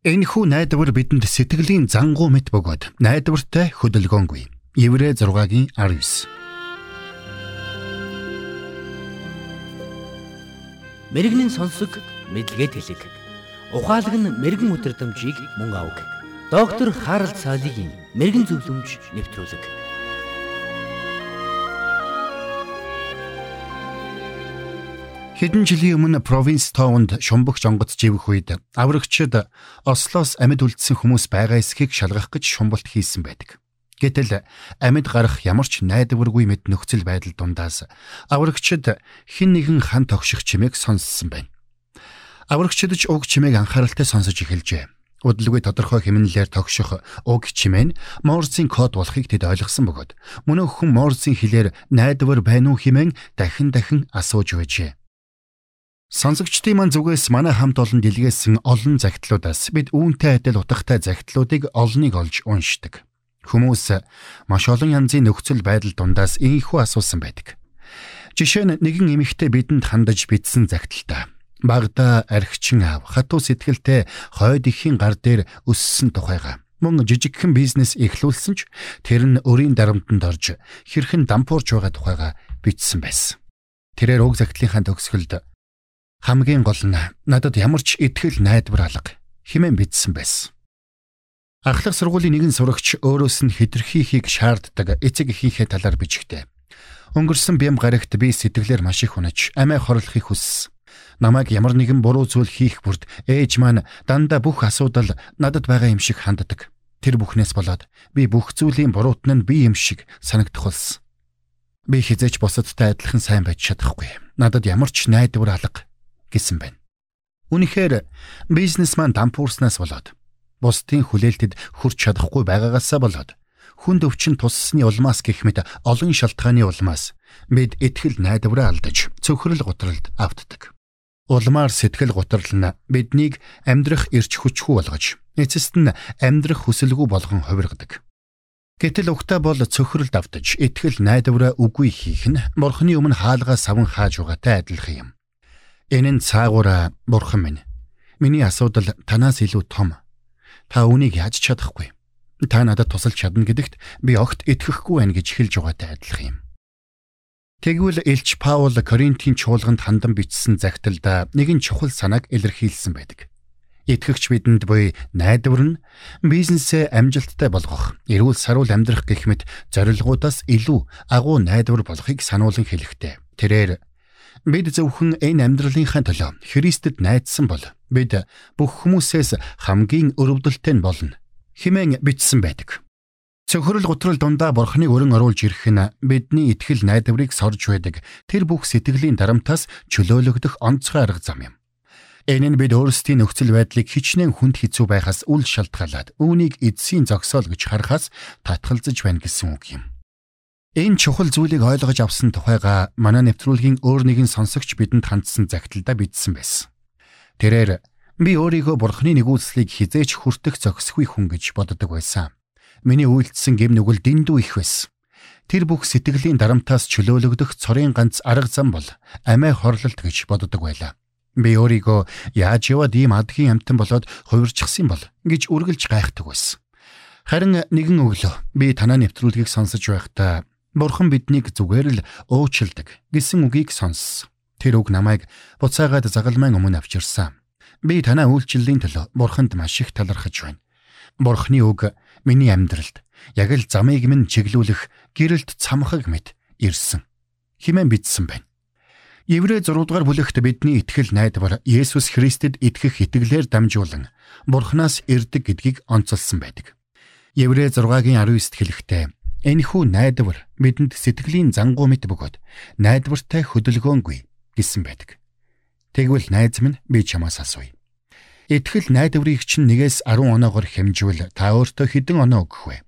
Энэхүү найдвар бидэнд сэтгэлийн зангуу мэт бөгөөд найдвартай хөдөлгөөнгүй. Еврэ 6-гийн 19. Мэргэний сонсог мэдлэгэд хэлэг. Ухаалаг нь мэрэгэн өдрөмжийг мөн авах. Доктор Харалт цаалогийн мэрэгэн зөвлөмж нэвтрүүлэг. Хэдэн жилийн өмнө провинс тоонд шумбагч онгоц живэх үед аврагчид Ослоос амьд үлдсэн хүмүүс байгаа эсхийг шалгах гэж шумбалт хийсэн байдаг. Гэтэл амьд гарах ямар ч найдваргүй мэд нөхцөл байдал дундаас аврагчид хин нэгэн хан тогших чимээг сонссон байна. Аврагчид ч уг чимээг анхааралтай сонсож эхэлжээ. Удалгүй тодорхой хэмнэлээр тогших уг чимээ нь Морсийн код болохыг тэд ойлгосон бөгөөд мөн өхөн Морсийн хэлээр найдвар байна уу хэмээн дахин дахин асууж байжээ. Сонсогчдын маань зүгээс манай хамт олон дэлгээсэн олон загтлуудаас бид үүнтэй адил утгатай загтлуудыг олныг олж уншдаг. Хүмүүс маш олон янзын нөхцөл байдал дундаас ийхүү асуусан байдаг. Жишээ нь нэгэн эмэгтэй бидэнд хандаж бичсэн загталтаа. Багада архичин аав хатуу сэтгэлтэй хойд ихийн гар дээр өссөн тухайга мөн жижигхэн бизнес эхлүүлсэн ч тэр нь өрийн дарамтанд орж хэрхэн дампуурч байгаа тухайга бичсэн байсан. Тэрээр уг загтлынхаа төгсгөлд Хамгийн гол нь надад ямар ч итгэл найдвар алга химэн бидсэн байсан. Ахлах сургуулийн нэгэн сурагч өөрөөс нь хитрхийхийг шаарддаг эцэг эхийнхээ талаар бичгтээ. Өнгөрсөн бям гарагт би сэтгэлээр маш их унаж амиа хорлохыг хүссэн. Намайг ямар нэгэн буруу зүйл хийх бүрд ээж маань дандаа бүх асуудал надад байгаа юм шиг ханддаг. Тэр бүхнээс болоод би бүх зүйлийн буруутан нь би юм шиг санагдах болсон. Би хизээч бусадтай адилхан сайн байж чадахгүй. Надад ямар ч найдвар алга гэсэн байна. Үнэхээр бизнесмен дампуурснаас болоод бусдын хүлээлтэд хүрч чадахгүй байгаагаасаа болоод хүнд өвчин туссны улмаас гэх мэт олон шалтгааны улмаас бид итгэл найдвараа алдаж цөхрөл гутралд автдаг. Улмаар сэтгэл гутрал нь биднийг амьдрах эрч хүчгүй болгож эцэст нь амьдрах хүсэлгүй болгон хувиргадаг. Гэтэл угтаа бол цөхрөлд автаж итгэл найдвараа үгүй хийх нь бурхны өмнө хаалгаа савн хааж байгаатай адилхан юм. Энэ нь цаагаараа бурхан минь. Миний асуудал танаас илүү том. Та үүнийг яаж чадахгүй? Та надад тусалж чадна гэдэгт би огт итгэхгүй байна гэж хэлж байгаатай адилхан юм. Тэгвэл Илч Паул Коринтын чуулганд хандан бичсэн загталда нэгэн чухал санааг илэрхийлсэн байдаг. Итгэгч бидэнд буй найдвар нь бизнесээ амжилттай болгох, эрүүл саруул амьдрах гэх мэт зорилгоудаас илүү агуу найдвар болохыг сануулan хэлэхтэй. Тэрээр Бид зөвхөн энэ амьдралынхаа төлөө Христэд найдсан бол бид бүх хүмүүсээс хамгийн өрөвдөлттэй нь болно. Химэн бичсэн байдаг. Цөхрөл гутрал дундаа бурхныг өрн оруулж ирэх нь бидний итгэл найдварыг сорж байдаг. Тэр бүх сэтгэлийн дарамтаас чөлөөлөгдөх онцгой арга зам юм. Энэ нь бид өөрсдийн нөхцөл байдлыг хичнээн хүнд хэцүү байхаас үл шалтгаалаад үүнийг эдсийн зогсоол гэж харахаас татгалзаж байна гэсэн үг юм. Энэ чухал зүйлийг ойлгож авсан тухайга манай нэвтрүүлгийн өөр нэгэн сонсогч бидэнд хандсан загталдаа бичсэн байсан. Тэрээр би өөрийгөө бурхны нэгүүлслийг хизээч хүртэх зохисгүй хүн гэж боддог байсан. Миний үйлдэлсэн гэм нүгэл дэндүү их байсан. Тэр бүх сэтгэлийн дарамтаас чөлөөлөгдөх цорын ганц арга зам бол амиа хорлолт гэж боддог байлаа. Би өөрийгөө яаж яваад ийм адгийн амтан болоод хувирчихсан бол гэж үргэлж гайхдаг байсан. Харин нэгэн өглөө би танаа нэвтрүүлгийг сонсож байхдаа Бурхан биднийг зүгээр л уучлдаг гэсэн үгийг сонссон. Тэр үг намайг буцаагаад загалмайн өмнө авчирсан. Би танаа үйлчлэлийн төлөө Бурханд маш их талархаж байна. Бурханы үг миний амьдралд яг л замыг минь чиглүүлэх гэрэлт цамхаг мэт ирсэн. Химэн бичсэн байна. Еврэ 6 дугаар бүлэгт бидний итгэл найдвар Есүс Христэд итгэх итгэлээр дамжуулан Бурханаас ирдэг гэдгийг онцолсон байдаг. Еврэ 6-гийн 19-т хэлэхдээ Энэхүү найдвар бидэнд сэтгэлийн зангуу мэт бөгөөд найдвартай хөдөлгөөнгүй гэсэн байдаг. Тэгвэл найз минь би чамаас асууя. Итгэл найдварыг чинь нэгээс 10 оноогоор хэмжвэл та өөртөө хэдэн оноо өгөх вэ?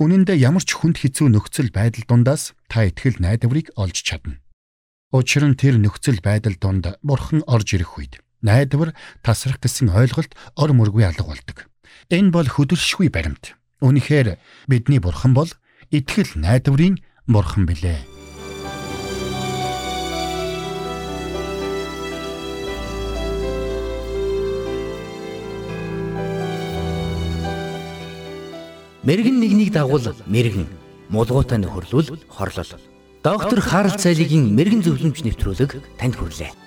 Үнэн дээр ямар ч хүнд хэцүү нөхцөл байдал дундаас та итгэл найдварыг олж чадна. Учир нь тэр нөхцөл байдал дунд бурхан орж ирэх үед найдвар тасрах гэсэн ойлголт ор мөргүй алга болдог. Энэ бол хөдөлшгүй баримт. Үнэхээр бидний бурхан бол итгэл найдварын бурхан билээ. Мэргэн нэгнийг дагуул мэргэн мулгуутай нөхөрлөл хорлол. Доктор Харалт цайлигийн мэрэгэн зөвлөмж нэвтрүүлэг танд хүрэлээ.